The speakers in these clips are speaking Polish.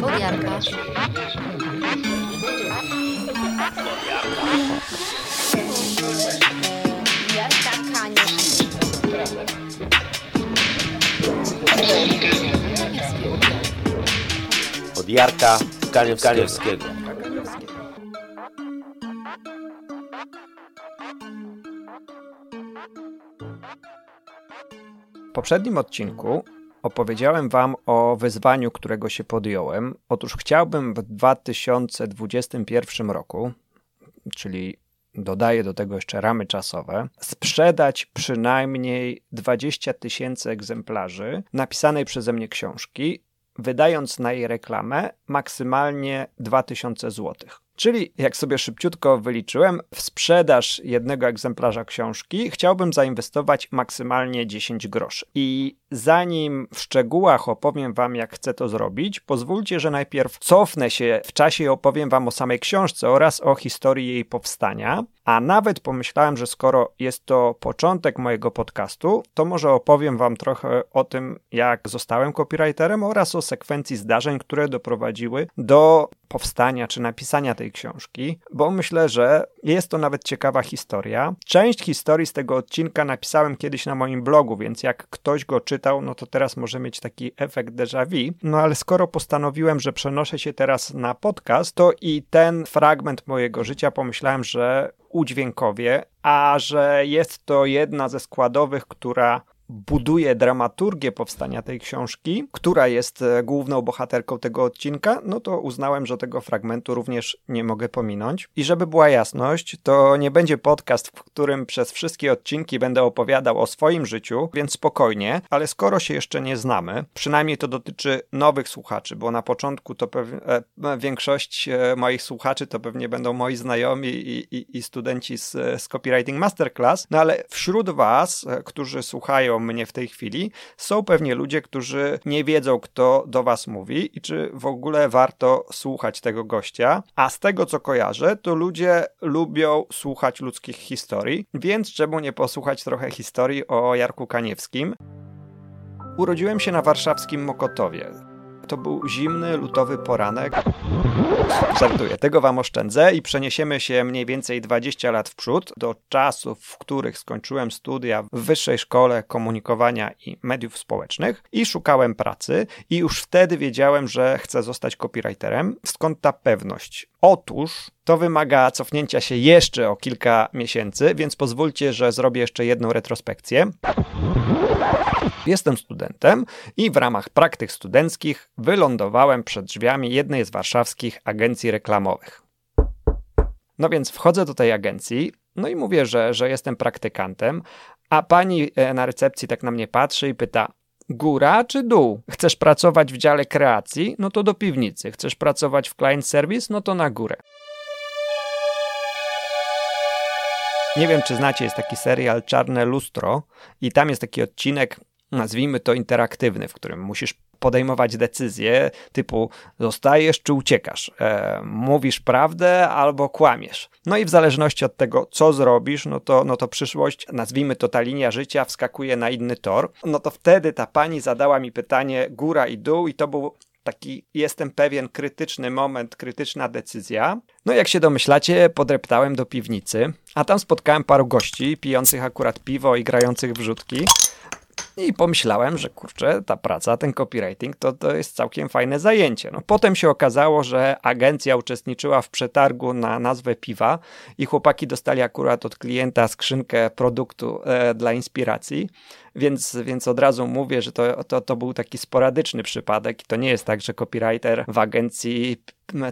Podjarka. Jarka Kaniusz. Od Jarka Kaniewskiego. W poprzednim odcinku opowiedziałem Wam o wyzwaniu, którego się podjąłem. Otóż chciałbym w 2021 roku, czyli dodaję do tego jeszcze ramy czasowe, sprzedać przynajmniej 20 tysięcy egzemplarzy napisanej przeze mnie książki, wydając na jej reklamę maksymalnie 2000 złotych. Czyli, jak sobie szybciutko wyliczyłem, w sprzedaż jednego egzemplarza książki chciałbym zainwestować maksymalnie 10 groszy. I zanim w szczegółach opowiem Wam, jak chcę to zrobić, pozwólcie, że najpierw cofnę się w czasie i opowiem Wam o samej książce oraz o historii jej powstania. A nawet pomyślałem, że skoro jest to początek mojego podcastu, to może opowiem Wam trochę o tym, jak zostałem copywriterem oraz o sekwencji zdarzeń, które doprowadziły do powstania czy napisania tej książki, bo myślę, że jest to nawet ciekawa historia. Część historii z tego odcinka napisałem kiedyś na moim blogu, więc jak ktoś go czytał, no to teraz może mieć taki efekt déjà vu. No ale skoro postanowiłem, że przenoszę się teraz na podcast, to i ten fragment mojego życia pomyślałem, że udźwiękowię, a że jest to jedna ze składowych, która buduje dramaturgię powstania tej książki, która jest e, główną bohaterką tego odcinka, no to uznałem, że tego fragmentu również nie mogę pominąć. I żeby była jasność, to nie będzie podcast, w którym przez wszystkie odcinki będę opowiadał o swoim życiu, więc spokojnie, ale skoro się jeszcze nie znamy, przynajmniej to dotyczy nowych słuchaczy, bo na początku to pewnie e, większość e, moich słuchaczy to pewnie będą moi znajomi i, i, i studenci z, z Copywriting Masterclass, no ale wśród was, którzy słuchają mnie w tej chwili, są pewnie ludzie, którzy nie wiedzą, kto do was mówi i czy w ogóle warto słuchać tego gościa. A z tego, co kojarzę, to ludzie lubią słuchać ludzkich historii, więc czemu nie posłuchać trochę historii o Jarku Kaniewskim? Urodziłem się na warszawskim Mokotowie. To był zimny, lutowy poranek. Żartuję, tego wam oszczędzę i przeniesiemy się mniej więcej 20 lat w przód, do czasów, w których skończyłem studia w Wyższej Szkole Komunikowania i Mediów Społecznych i szukałem pracy i już wtedy wiedziałem, że chcę zostać copywriterem. Skąd ta pewność? Otóż to wymaga cofnięcia się jeszcze o kilka miesięcy, więc pozwólcie, że zrobię jeszcze jedną retrospekcję. Jestem studentem i w ramach praktyk studenckich wylądowałem przed drzwiami jednej z warszawskich agencji reklamowych. No więc wchodzę do tej agencji, no i mówię, że, że jestem praktykantem, a pani e, na recepcji tak na mnie patrzy i pyta: Góra czy dół? Chcesz pracować w dziale kreacji? No to do piwnicy. Chcesz pracować w client service? No to na górę. Nie wiem, czy znacie, jest taki serial Czarne Lustro i tam jest taki odcinek, nazwijmy to interaktywny, w którym musisz podejmować decyzje typu zostajesz czy uciekasz, e, mówisz prawdę albo kłamiesz. No i w zależności od tego, co zrobisz, no to, no to przyszłość, nazwijmy to ta linia życia, wskakuje na inny tor. No to wtedy ta pani zadała mi pytanie góra i dół i to był taki, jestem pewien, krytyczny moment, krytyczna decyzja. No jak się domyślacie, podreptałem do piwnicy, a tam spotkałem paru gości pijących akurat piwo i grających w rzutki. I pomyślałem, że kurczę, ta praca, ten copywriting to, to jest całkiem fajne zajęcie. No, potem się okazało, że agencja uczestniczyła w przetargu na nazwę piwa i chłopaki dostali akurat od klienta skrzynkę produktu e, dla inspiracji. Więc, więc od razu mówię, że to, to, to był taki sporadyczny przypadek to nie jest tak, że copywriter w agencji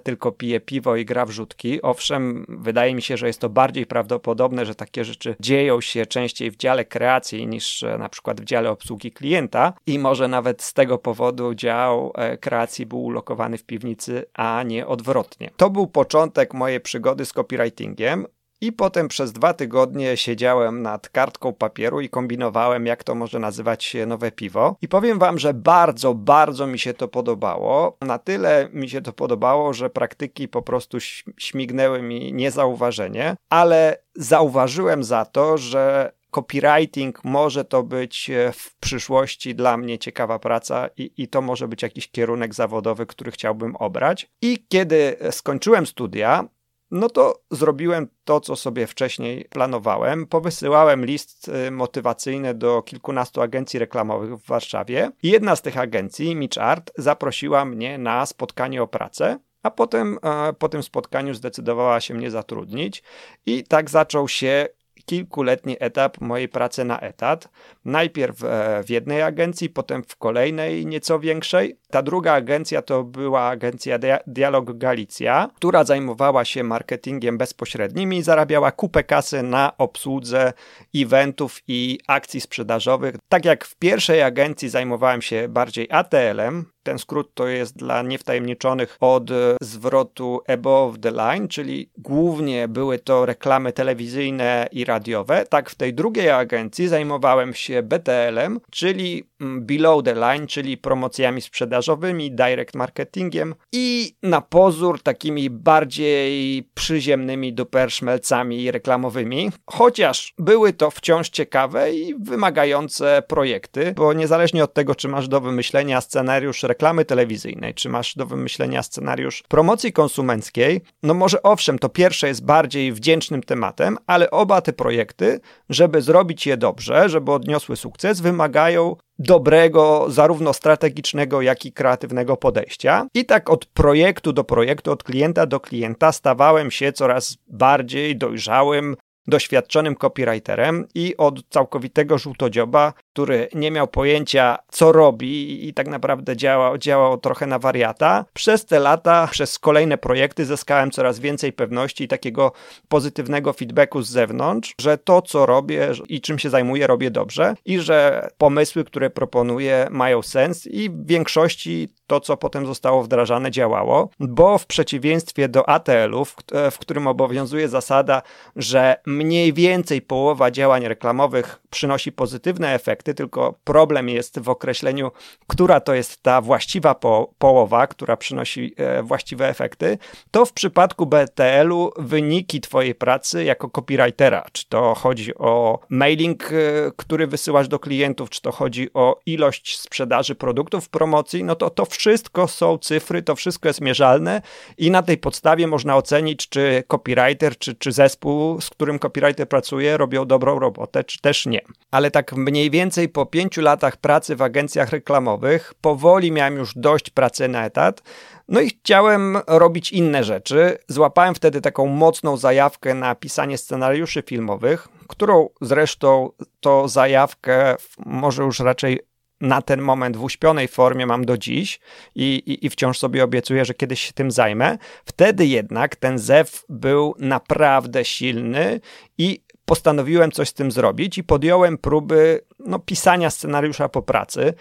tylko pije piwo i gra w rzutki. Owszem, wydaje mi się, że jest to bardziej prawdopodobne, że takie rzeczy dzieją się częściej w dziale kreacji niż e, na przykład w dziale obsługi klienta i może nawet z tego powodu dział e, kreacji był ulokowany w piwnicy, a nie odwrotnie. To był początek mojej przygody z copywritingiem. I potem przez dwa tygodnie siedziałem nad kartką papieru i kombinowałem, jak to może nazywać się nowe piwo. I powiem wam, że bardzo, bardzo mi się to podobało. Na tyle mi się to podobało, że praktyki po prostu śmignęły mi niezauważenie, ale zauważyłem za to, że copywriting może to być e, w przyszłości dla mnie ciekawa praca i, i to może być jakiś kierunek zawodowy, który chciałbym obrać. I kiedy skończyłem studia, no to zrobiłem to, co sobie wcześniej planowałem. Powysyłałem list y, motywacyjny do kilkunastu agencji reklamowych w Warszawie jedna z tych agencji, Mitch Art, zaprosiła mnie na spotkanie o pracę. A potem po tym spotkaniu zdecydowała się mnie zatrudnić, i tak zaczął się kilkuletni etap mojej pracy na etat. Najpierw e, w jednej agencji, potem w kolejnej, nieco większej. Ta druga agencja to była agencja Dialog Galicja, która zajmowała się marketingiem bezpośrednim i zarabiała kupę kasy na obsłudze eventów i akcji sprzedażowych. Tak jak w pierwszej agencji zajmowałem się bardziej ATL-em, ten skrót to jest dla niewtajemniczonych od zwrotu above the line, czyli głównie były to reklamy telewizyjne i radiowe. Tak w tej drugiej agencji zajmowałem się BTL-em, czyli mm, below the line, czyli promocjami sprzedażowymi, direct marketingiem i na pozór takimi bardziej przyziemnymi duperszmelcami reklamowymi. Chociaż były to wciąż ciekawe i wymagające projekty, bo niezależnie od tego, czy masz do wymyślenia scenariusz reklamy telewizyjnej, czy masz do wymyślenia scenariusz promocji konsumenckiej, no może owszem, to pierwsze jest bardziej wdzięcznym tematem, ale oba te projekty, żeby zrobić je dobrze, żeby odniosły sukces, wymagają dobrego, zarówno strategicznego, jak i kreatywnego podejścia. I tak od projektu do projektu, od klienta do klienta stawałem się coraz bardziej dojrzałym, doświadczonym copywriterem i od całkowitego żółtodzioba, który nie miał pojęcia, co robi i tak naprawdę działał, działał trochę na wariata. Przez te lata, przez kolejne projekty zyskałem coraz więcej pewności i takiego pozytywnego feedbacku z zewnątrz, że to, co robię i czym się zajmuję, robię dobrze i że pomysły, które proponuję, mają sens i w większości to, co potem zostało wdrażane, działało, bo w przeciwieństwie do ATL-ów, w którym obowiązuje zasada, że mniej więcej połowa działań reklamowych przynosi pozytywne efekty, tylko problem jest w określeniu, która to jest ta właściwa po połowa, która przynosi e, właściwe efekty, to w przypadku BTL-u wyniki Twojej pracy jako copywritera, czy to chodzi o mailing, e, który wysyłasz do klientów, czy to chodzi o ilość sprzedaży produktów promocji, no to to wszystko są cyfry, to wszystko jest mierzalne i na tej podstawie można ocenić, czy copywriter, czy, czy zespół, z którym copywriter pracuje, robią dobrą robotę, czy też nie. Ale tak mniej więcej po pięciu latach pracy w agencjach reklamowych, powoli miałem już dość pracy na etat, no i chciałem robić inne rzeczy. Złapałem wtedy taką mocną zajawkę na pisanie scenariuszy filmowych, którą zresztą to zajawkę może już raczej na ten moment w uśpionej formie mam do dziś i, i, i, wciąż sobie obiecuję, że kiedyś się tym zajmę. Wtedy jednak ten zew był naprawdę silny i postanowiłem coś z tym zrobić i podjąłem próby no, pisania scenariusza po pracy,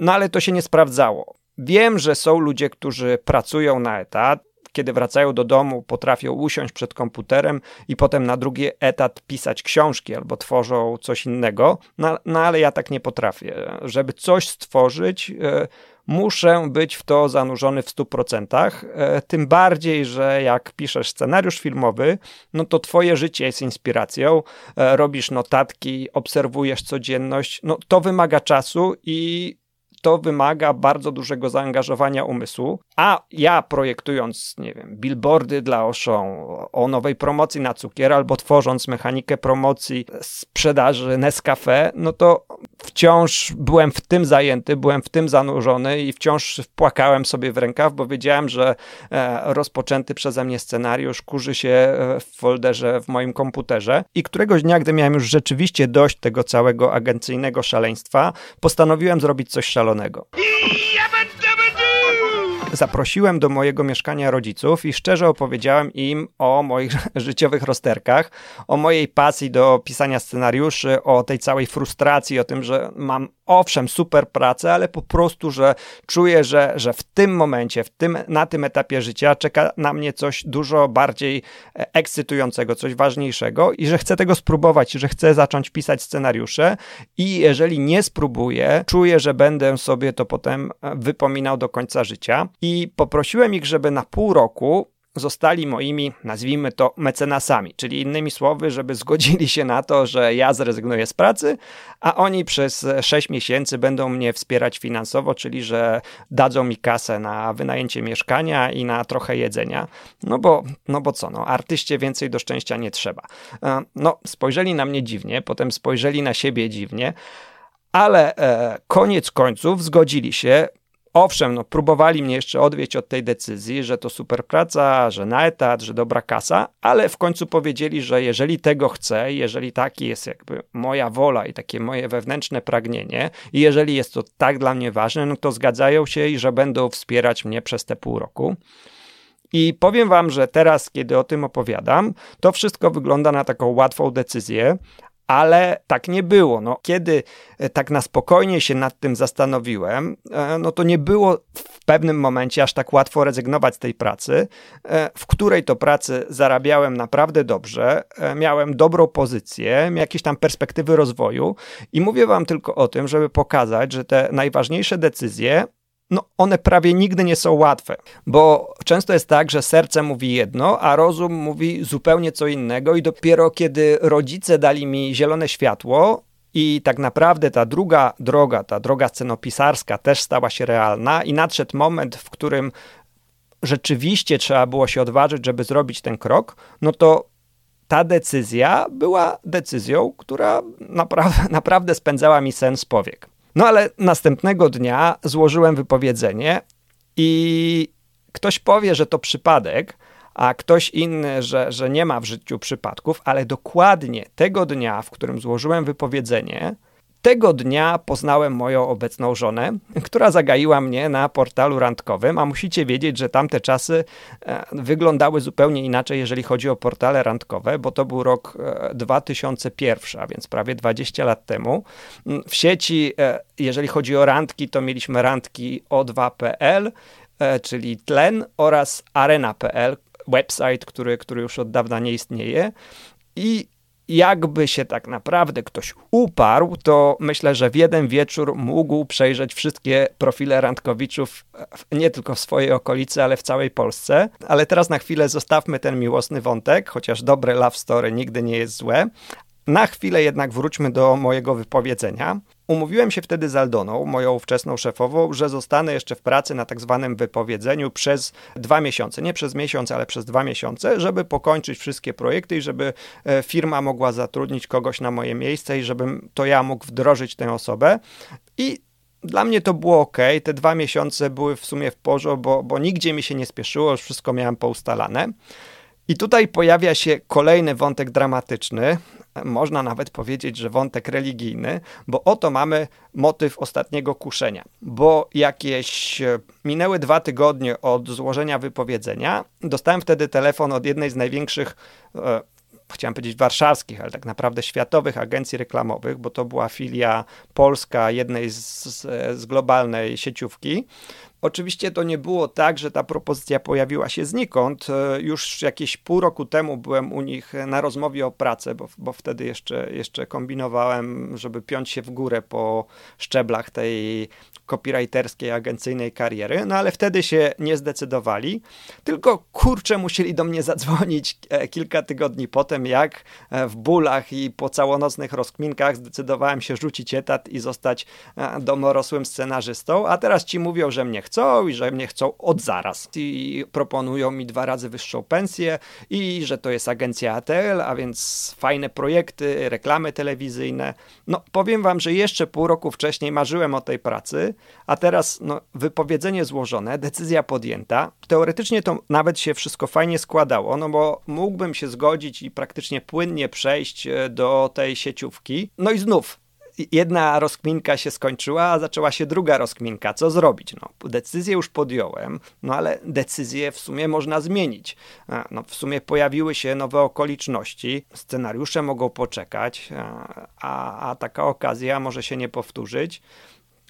no ale to się nie sprawdzało. Wiem, że są ludzie, którzy pracują na etat, kiedy wracają do domu, potrafią usiąść przed komputerem i potem na drugi etat pisać książki albo tworzą coś innego, no, no ale ja tak nie potrafię. Żeby coś stworzyć, e, muszę być w to zanurzony w 100%. E, tym bardziej, że jak piszesz scenariusz filmowy, no to twoje życie jest inspiracją, e, robisz notatki, obserwujesz codzienność, no to wymaga czasu i to wymaga bardzo dużego zaangażowania umysłu, a ja projektując, nie wiem, billboardy dla Auchan o nowej promocji na cukier albo tworząc mechanikę promocji sprzedaży Nescafe, no to wciąż byłem w tym zajęty, byłem w tym zanurzony i wciąż płakałem sobie w rękaw, bo wiedziałem, że e, rozpoczęty przeze mnie scenariusz kurzy się e, w folderze w moim komputerze. I któregoś dnia, gdy miałem już rzeczywiście dość tego całego agencyjnego szaleństwa, postanowiłem zrobić coś szalonego zaprosiłem do mojego mieszkania rodziców i szczerze opowiedziałem im o moich życiowych rozterkach, o mojej pasji do pisania scenariuszy, o tej całej frustracji, o tym, że mam owszem super pracę, ale po prostu, że czuję, że, że w tym momencie, w tym, na tym etapie życia czeka na mnie coś dużo bardziej e, ekscytującego, coś ważniejszego i że chcę tego spróbować, że chcę zacząć pisać scenariusze i jeżeli nie spróbuję, czuję, że będę sobie to potem e, wypominał do końca życia. I poprosiłem ich, żeby na pół roku zostali moimi, nazwijmy to, mecenasami, czyli innymi słowy, żeby zgodzili się na to, że ja zrezygnuję z pracy, a oni przez 6 miesięcy będą mnie wspierać finansowo, czyli że dadzą mi kasę na wynajęcie mieszkania i na trochę jedzenia. No bo, no bo co, no, artyście więcej do szczęścia nie trzeba. E, no, spojrzeli na mnie dziwnie, potem spojrzeli na siebie dziwnie, ale e, koniec końców zgodzili się, Owszem, no, próbowali mnie jeszcze odwieść od tej decyzji, że to super praca, że na etat, że dobra kasa, ale w końcu powiedzieli, że jeżeli tego chcę, jeżeli taki jest jakby moja wola i takie moje wewnętrzne pragnienie, i jeżeli jest to tak dla mnie ważne, no to zgadzają się i że będą wspierać mnie przez te pół roku. I powiem Wam, że teraz, kiedy o tym opowiadam, to wszystko wygląda na taką łatwą decyzję, ale tak nie było. No, kiedy e, tak na spokojnie się nad tym zastanowiłem, e, no to nie było w pewnym momencie aż tak łatwo rezygnować z tej pracy, e, w której to pracy zarabiałem naprawdę dobrze, miałem dobrą pozycję, jakieś tam perspektywy rozwoju i mówię wam tylko o tym, żeby pokazać, że te najważniejsze decyzje no one prawie nigdy nie są łatwe, bo często jest tak, że serce mówi jedno, a rozum mówi zupełnie co innego i dopiero kiedy rodzice dali mi zielone światło, i tak naprawdę ta druga droga, ta droga scenopisarska też stała się realna i nadszedł moment, w którym rzeczywiście trzeba było się odważyć, żeby zrobić ten krok, no to ta decyzja była decyzją, która naprawdę, naprawdę spędzała mi sen z powiek. No ale następnego dnia złożyłem wypowiedzenie i ktoś powie, że to przypadek, a ktoś inny, że, że nie ma w życiu przypadków, ale dokładnie tego dnia, w którym złożyłem wypowiedzenie, tego dnia poznałem moją obecną żonę, która zagaiła mnie na portalu randkowym, a musicie wiedzieć, że tamte czasy e, wyglądały zupełnie inaczej, jeżeli chodzi o portale randkowe, bo to był rok 2001, e, a więc prawie 20 lat temu. Mm, w sieci, e, jeżeli chodzi o randki, to mieliśmy randki o2.pl, czyli tlen oraz arena.pl, website, który, który już od dawna nie istnieje. I jakby się tak naprawdę ktoś uparł, to myślę, że w jeden wieczór mógł przejrzeć wszystkie profile randkowiczów nie tylko w swojej okolicy, ale w całej Polsce. Ale teraz na chwilę zostawmy ten miłosny wątek, chociaż dobre love story nigdy nie jest złe. Na chwilę jednak wróćmy do mojego wypowiedzenia. Umówiłem się wtedy z Aldoną, moją ówczesną szefową, że zostanę jeszcze w pracy na tak zwanym wypowiedzeniu przez dwa miesiące. Nie przez miesiąc, ale przez dwa miesiące, żeby pokończyć wszystkie projekty i żeby e, firma mogła zatrudnić kogoś na moje miejsce i żebym to ja mógł wdrożyć tę osobę. I dla mnie to było ok. Te dwa miesiące były w sumie w porządku, bo, bo nigdzie mi się nie spieszyło, już wszystko miałem poustalane. I tutaj pojawia się kolejny wątek dramatyczny, można nawet powiedzieć, że wątek religijny, bo oto mamy motyw ostatniego kuszenia. Bo jakieś e, minęły dwa tygodnie od złożenia wypowiedzenia, dostałem wtedy telefon od jednej z największych e, chciałem powiedzieć warszawskich, ale tak naprawdę światowych agencji reklamowych, bo to była filia polska jednej z, z, z globalnej sieciówki, Oczywiście to nie było tak, że ta propozycja pojawiła się znikąd. E, już jakieś pół roku temu byłem u nich na rozmowie o pracę, bo, bo wtedy jeszcze, jeszcze kombinowałem, żeby piąć się w górę po szczeblach tej copywriterskiej, agencyjnej kariery, no ale wtedy się nie zdecydowali, tylko kurczę musieli do mnie zadzwonić e, kilka tygodni potem, jak e, w bólach i po całonocnych rozkminkach zdecydowałem się rzucić etat i zostać domorosłym scenarzystą, a teraz ci mówią, że mnie chcą i że mnie chcą od zaraz. I proponują mi dwa razy wyższą pensję i że to jest agencja ATL, a więc fajne projekty, reklamy telewizyjne. No powiem wam, że jeszcze pół roku wcześniej marzyłem o tej pracy, a teraz no, wypowiedzenie złożone, decyzja podjęta. Teoretycznie to nawet się wszystko fajnie składało, no bo mógłbym się zgodzić i praktycznie płynnie przejść e, do tej sieciówki. No i znów jedna rozkminka się skończyła, a zaczęła się druga rozkminka. Co zrobić? No, decyzję już podjąłem, no ale decyzję w sumie można zmienić. No, w sumie pojawiły się nowe okoliczności, scenariusze mogą poczekać, a, a taka okazja może się nie powtórzyć.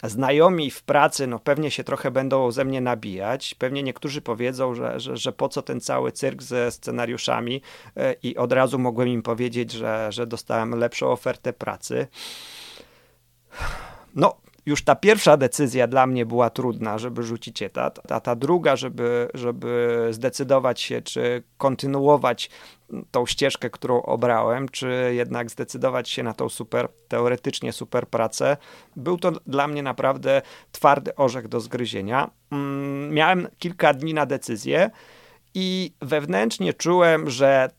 Znajomi w pracy, no pewnie się trochę będą ze mnie nabijać. Pewnie niektórzy powiedzą, że, że, że po co ten cały cyrk ze scenariuszami, e, i od razu mogłem im powiedzieć, że, że dostałem lepszą ofertę pracy. No, już ta pierwsza decyzja dla mnie była trudna, żeby rzucić etat, a ta druga, żeby, żeby zdecydować się, czy kontynuować tą ścieżkę, którą obrałem, czy jednak zdecydować się na tą super, teoretycznie super pracę. Był to dla mnie naprawdę twardy orzech do zgryzienia. Mm, miałem kilka dni na decyzję i wewnętrznie czułem, że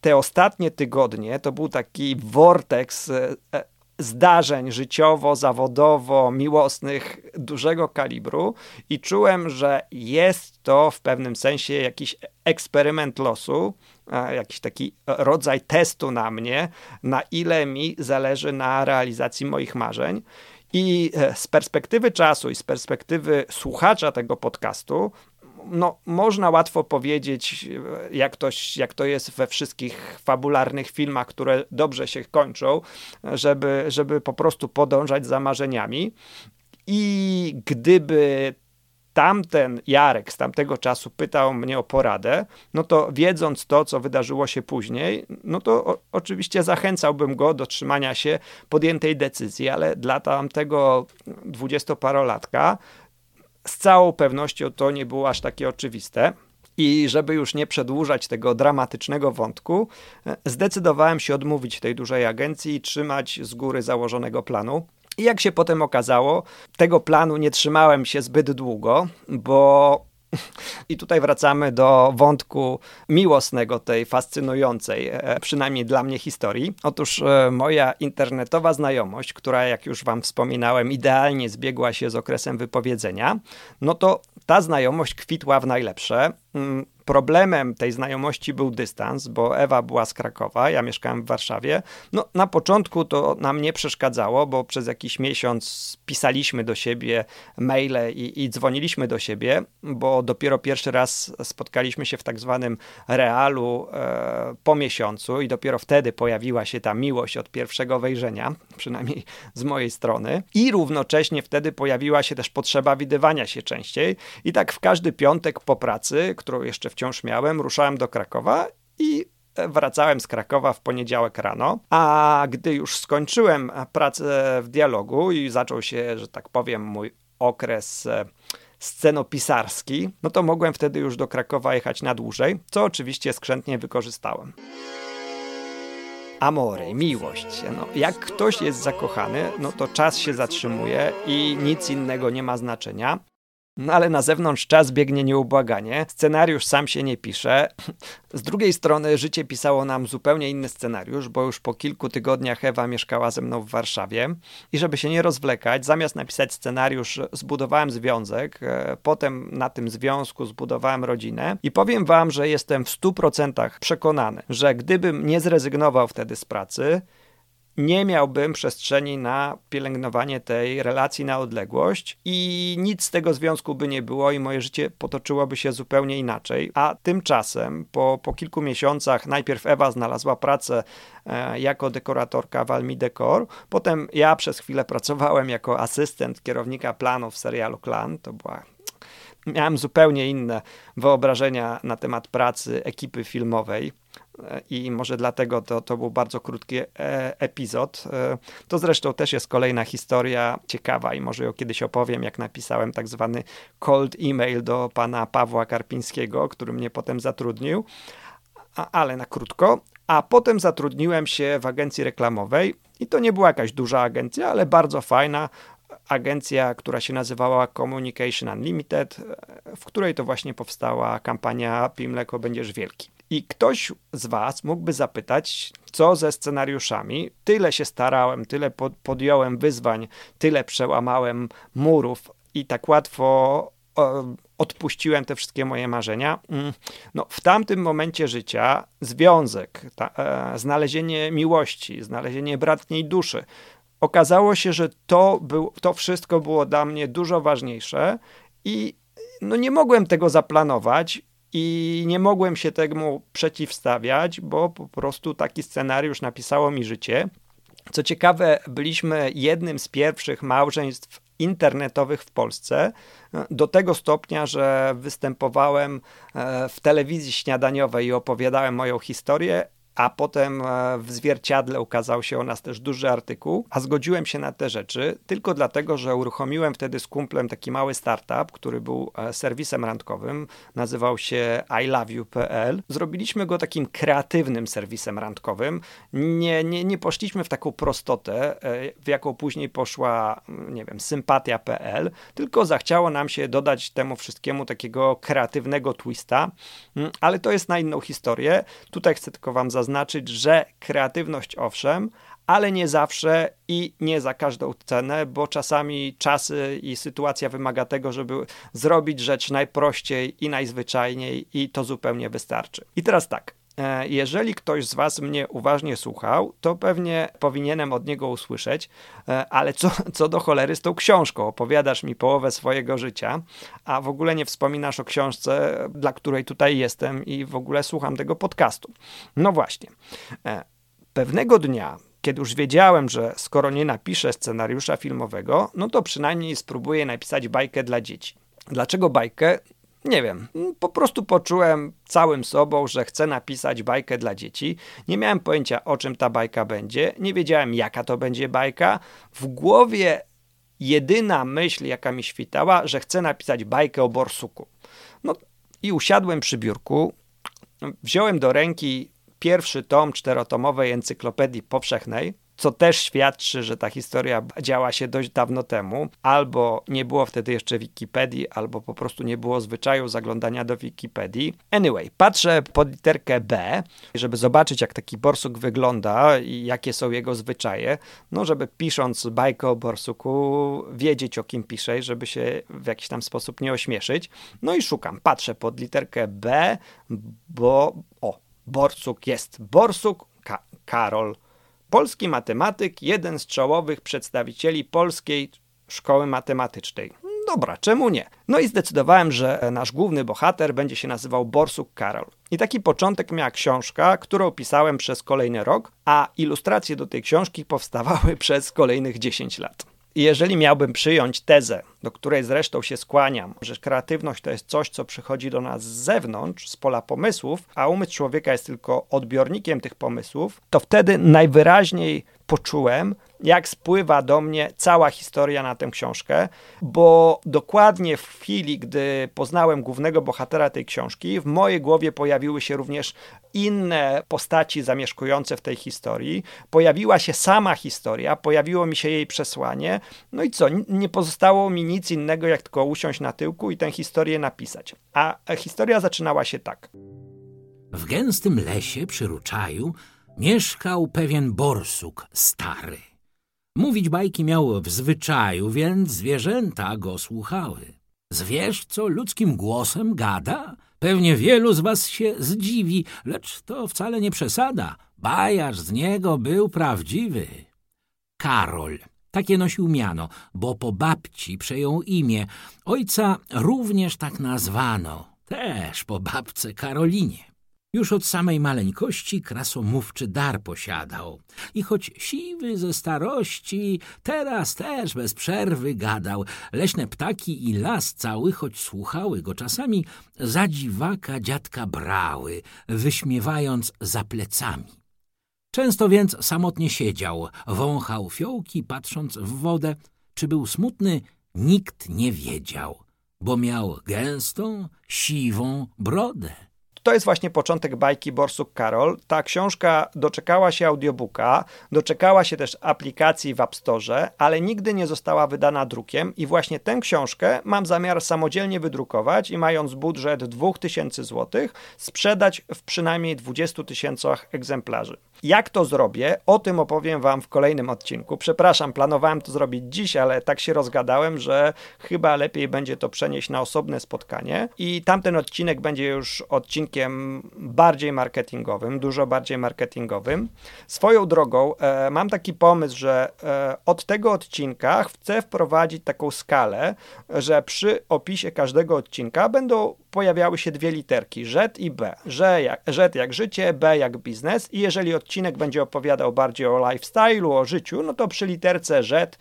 te ostatnie tygodnie to był taki vortex e, e, zdarzeń życiowo, zawodowo, miłosnych dużego kalibru i czułem, że jest to w pewnym sensie jakiś eksperyment losu, jakiś taki rodzaj testu na mnie, na ile mi zależy na realizacji moich marzeń. I e, z perspektywy czasu i z perspektywy słuchacza tego podcastu, no, można łatwo powiedzieć, jak, ktoś, jak to jest we wszystkich fabularnych filmach, które dobrze się kończą, żeby, żeby po prostu podążać za marzeniami. I gdyby tamten Jarek z tamtego czasu pytał mnie o poradę, no to wiedząc to, co wydarzyło się później, no to o, oczywiście zachęcałbym go do trzymania się podjętej decyzji, ale dla tamtego dwudziestoparolatka z całą pewnością to nie było aż takie oczywiste. I żeby już nie przedłużać tego dramatycznego wątku, zdecydowałem się odmówić tej dużej agencji i trzymać z góry założonego planu. I jak się potem okazało, tego planu nie trzymałem się zbyt długo, bo i tutaj wracamy do wątku miłosnego tej fascynującej, e, przynajmniej dla mnie historii. Otóż e, moja internetowa znajomość, która jak już wam wspominałem, idealnie zbiegła się z okresem wypowiedzenia, no to ta znajomość kwitła w najlepsze. Problemem tej znajomości był dystans, bo Ewa była z Krakowa, ja mieszkałem w Warszawie. No, na początku to nam nie przeszkadzało, bo przez jakiś miesiąc pisaliśmy do siebie maile i, i dzwoniliśmy do siebie, bo dopiero pierwszy raz spotkaliśmy się w tak zwanym realu e, po miesiącu i dopiero wtedy pojawiła się ta miłość od pierwszego wejrzenia, przynajmniej z mojej strony. I równocześnie wtedy pojawiła się też potrzeba widywania się częściej. I tak w każdy piątek po pracy, którą jeszcze wciąż miałem, ruszałem do Krakowa i wracałem z Krakowa w poniedziałek rano, a gdy już skończyłem pracę w dialogu i zaczął się, że tak powiem, mój okres e, scenopisarski, no to mogłem wtedy już do Krakowa jechać na dłużej, co oczywiście skrzętnie wykorzystałem. Amore, miłość. No, jak ktoś jest zakochany, no to czas się zatrzymuje i nic innego nie ma znaczenia. No ale na zewnątrz czas biegnie nieubłaganie, scenariusz sam się nie pisze. Z drugiej strony życie pisało nam zupełnie inny scenariusz, bo już po kilku tygodniach Ewa mieszkała ze mną w Warszawie i żeby się nie rozwlekać, zamiast napisać scenariusz, zbudowałem związek, e, potem na tym związku zbudowałem rodzinę i powiem wam, że jestem w 100% przekonany, że gdybym nie zrezygnował wtedy z pracy, nie miałbym przestrzeni na pielęgnowanie tej relacji na odległość i nic z tego związku by nie było i moje życie potoczyłoby się zupełnie inaczej. A tymczasem po, po kilku miesiącach najpierw Ewa znalazła pracę e, jako dekoratorka w Almi Decor, potem ja przez chwilę pracowałem jako asystent kierownika planów w serialu Klan, to była miałem zupełnie inne wyobrażenia na temat pracy ekipy filmowej i może dlatego to, to był bardzo krótki e, epizod. E, to zresztą też jest kolejna historia ciekawa i może ją kiedyś opowiem, jak napisałem tak zwany cold email do pana Pawła Karpińskiego, który mnie potem zatrudnił, ale na krótko. A potem zatrudniłem się w agencji reklamowej i to nie była jakaś duża agencja, ale bardzo fajna, agencja, która się nazywała Communication Unlimited, w której to właśnie powstała kampania Pij mleko, będziesz wielki. I ktoś z Was mógłby zapytać, co ze scenariuszami? Tyle się starałem, tyle podjąłem wyzwań, tyle przełamałem murów i tak łatwo odpuściłem te wszystkie moje marzenia. Mm, no, w tamtym momencie życia związek, ta, e, znalezienie miłości, znalezienie bratniej duszy, okazało się, że to, był, to wszystko było dla mnie dużo ważniejsze i no, nie mogłem tego zaplanować i nie mogłem się temu przeciwstawiać, bo po prostu taki scenariusz napisało mi życie. Co ciekawe, byliśmy jednym z pierwszych małżeństw internetowych w Polsce, do tego stopnia, że występowałem e, w telewizji śniadaniowej i opowiadałem moją historię, a potem e, w zwierciadle ukazał się o nas też duży artykuł, a zgodziłem się na te rzeczy tylko dlatego, że uruchomiłem wtedy z kumplem taki mały startup, który był e, serwisem randkowym, nazywał się iloveyou.pl. Zrobiliśmy go takim kreatywnym serwisem randkowym. Nie, nie, nie poszliśmy w taką prostotę, e, w jaką później poszła, mm, nie wiem, sympatia.pl, tylko zachciało nam się dodać temu wszystkiemu takiego kreatywnego twista, mm, ale to jest na inną historię. Tutaj chcę tylko wam zaznaczyć, że kreatywność owszem, ale nie zawsze i nie za każdą cenę, bo czasami czasy i sytuacja wymaga tego, żeby zrobić rzecz najprościej i najzwyczajniej i to zupełnie wystarczy. I teraz tak, jeżeli ktoś z Was mnie uważnie słuchał, to pewnie powinienem od niego usłyszeć, e, ale co, co do cholery z tą książką? Opowiadasz mi połowę swojego życia, a w ogóle nie wspominasz o książce, dla której tutaj jestem i w ogóle słucham tego podcastu. No właśnie. E, pewnego dnia kiedy już wiedziałem, że skoro nie napiszę scenariusza filmowego, no to przynajmniej spróbuję napisać bajkę dla dzieci. Dlaczego bajkę? Nie wiem, po prostu poczułem całym sobą, że chcę napisać bajkę dla dzieci. Nie miałem pojęcia, o czym ta bajka będzie, nie wiedziałem, jaka to będzie bajka. W głowie jedyna myśl, jaka mi świtała, że chcę napisać bajkę o borsuku. No i usiadłem przy biurku, wziąłem do ręki pierwszy tom czterotomowej encyklopedii powszechnej, co też świadczy, że ta historia działa się dość dawno temu, albo nie było wtedy jeszcze Wikipedii, albo po prostu nie było zwyczaju zaglądania do Wikipedii. Anyway, patrzę pod literkę B, żeby zobaczyć, jak taki borsuk wygląda i jakie są jego zwyczaje, no żeby pisząc bajkę o borsuku, wiedzieć o kim piszę, żeby się w jakiś tam sposób nie ośmieszyć. No i szukam, patrzę pod literkę B, bo o, Borsuk jest Borsuk Ka Karol. Polski matematyk, jeden z czołowych przedstawicieli polskiej szkoły matematycznej. Dobra, czemu nie? No i zdecydowałem, że nasz główny bohater będzie się nazywał Borsuk Karol. I taki początek miała książka, którą pisałem przez kolejny rok, a ilustracje do tej książki powstawały przez kolejnych 10 lat. I jeżeli miałbym przyjąć tezę, do której zresztą się skłaniam, że kreatywność to jest coś, co przychodzi do nas z zewnątrz, z pola pomysłów, a umysł człowieka jest tylko odbiornikiem tych pomysłów, to wtedy najwyraźniej poczułem, jak spływa do mnie cała historia na tę książkę, bo dokładnie w chwili, gdy poznałem głównego bohatera tej książki, w mojej głowie pojawiły się również inne postaci zamieszkujące w tej historii. Pojawiła się sama historia, pojawiło mi się jej przesłanie. No i co? Nie pozostało mi nic innego, jak tylko usiąść na tyłku i tę historię napisać. A historia zaczynała się tak. W gęstym lesie przy Ruczaju mieszkał pewien borsuk stary. Mówić bajki miał w zwyczaju, więc zwierzęta go słuchały. Zwierz, co ludzkim głosem gada? Pewnie wielu z was się zdziwi, lecz to wcale nie przesada. Bajarz z niego był prawdziwy. Karol. Takie nosił miano, bo po babci przejął imię. Ojca również tak nazwano, też po babce Karolinie. Już od samej maleńkości krasomówczy dar posiadał. I choć siwy ze starości, teraz też bez przerwy gadał. Leśne ptaki i las cały, choć słuchały go czasami, za dziwaka dziadka brały, wyśmiewając za plecami. Często więc samotnie siedział, wąchał fiołki, patrząc w wodę. Czy był smutny, nikt nie wiedział, bo miał gęstą, siwą brodę. To jest właśnie początek bajki Borsuk Karol. Ta książka doczekała się audiobooka, doczekała się też aplikacji w App Store, ale nigdy nie została wydana drukiem i właśnie tę książkę mam zamiar samodzielnie wydrukować i mając budżet 2000 zł sprzedać w przynajmniej 20 tysiącach egzemplarzy. Jak to zrobię? O tym opowiem Wam w kolejnym odcinku. Przepraszam, planowałem to zrobić dziś, ale tak się rozgadałem, że chyba lepiej będzie to przenieść na osobne spotkanie. I tamten odcinek będzie już odcinkiem bardziej marketingowym, dużo bardziej marketingowym. Swoją drogą, e, mam taki pomysł, że e, od tego odcinka chcę wprowadzić taką skalę, że przy opisie każdego odcinka będą pojawiały się dwie literki, Z i B. Z jak, Z jak życie, B jak biznes i jeżeli odcinek będzie opowiadał bardziej o lifestyle'u, o życiu, no to przy literce Z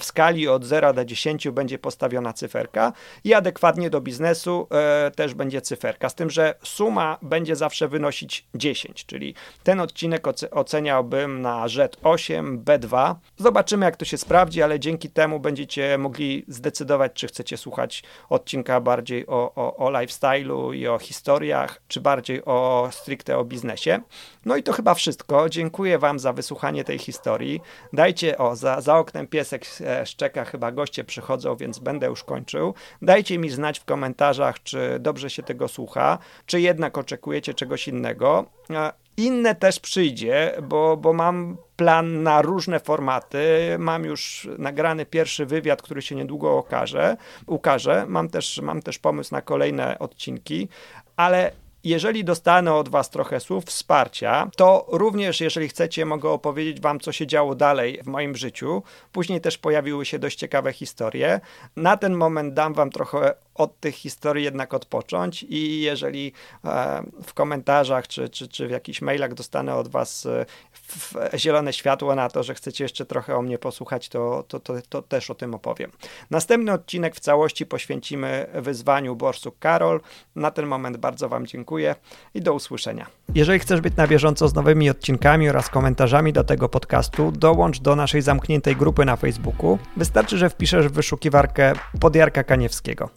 w skali od 0 do 10 będzie postawiona cyferka i adekwatnie do biznesu e, też będzie cyferka. Z tym, że suma suma będzie zawsze wynosić 10, czyli ten odcinek oceniałbym na rzet 8, B2. Zobaczymy, jak to się sprawdzi, ale dzięki temu będziecie mogli zdecydować, czy chcecie słuchać odcinka bardziej o, o, o lifestyle'u i o historiach, czy bardziej o stricte o biznesie. No i to chyba wszystko. Dziękuję Wam za wysłuchanie tej historii. Dajcie, o, za, za oknem piesek e, szczeka, chyba goście przychodzą, więc będę już kończył. Dajcie mi znać w komentarzach, czy dobrze się tego słucha, czy jednak oczekujecie czegoś innego. Inne też przyjdzie, bo, bo mam plan na różne formaty. Mam już nagrany pierwszy wywiad, który się niedługo okaże, ukaże. Mam też, mam też pomysł na kolejne odcinki, ale jeżeli dostanę od Was trochę słów wsparcia, to również, jeżeli chcecie, mogę opowiedzieć Wam, co się działo dalej w moim życiu. Później też pojawiły się dość ciekawe historie. Na ten moment dam Wam trochę od tych historii jednak odpocząć i jeżeli e, w komentarzach czy, czy, czy w jakichś mailach dostanę od Was e, zielone światło na to, że chcecie jeszcze trochę o mnie posłuchać, to, to, to, to też o tym opowiem. Następny odcinek w całości poświęcimy wyzwaniu Borsuk Karol. Na ten moment bardzo Wam dziękuję i do usłyszenia. Jeżeli chcesz być na bieżąco z nowymi odcinkami oraz komentarzami do tego podcastu, dołącz do naszej zamkniętej grupy na Facebooku. Wystarczy, że wpiszesz w wyszukiwarkę Podjarka Kaniewskiego.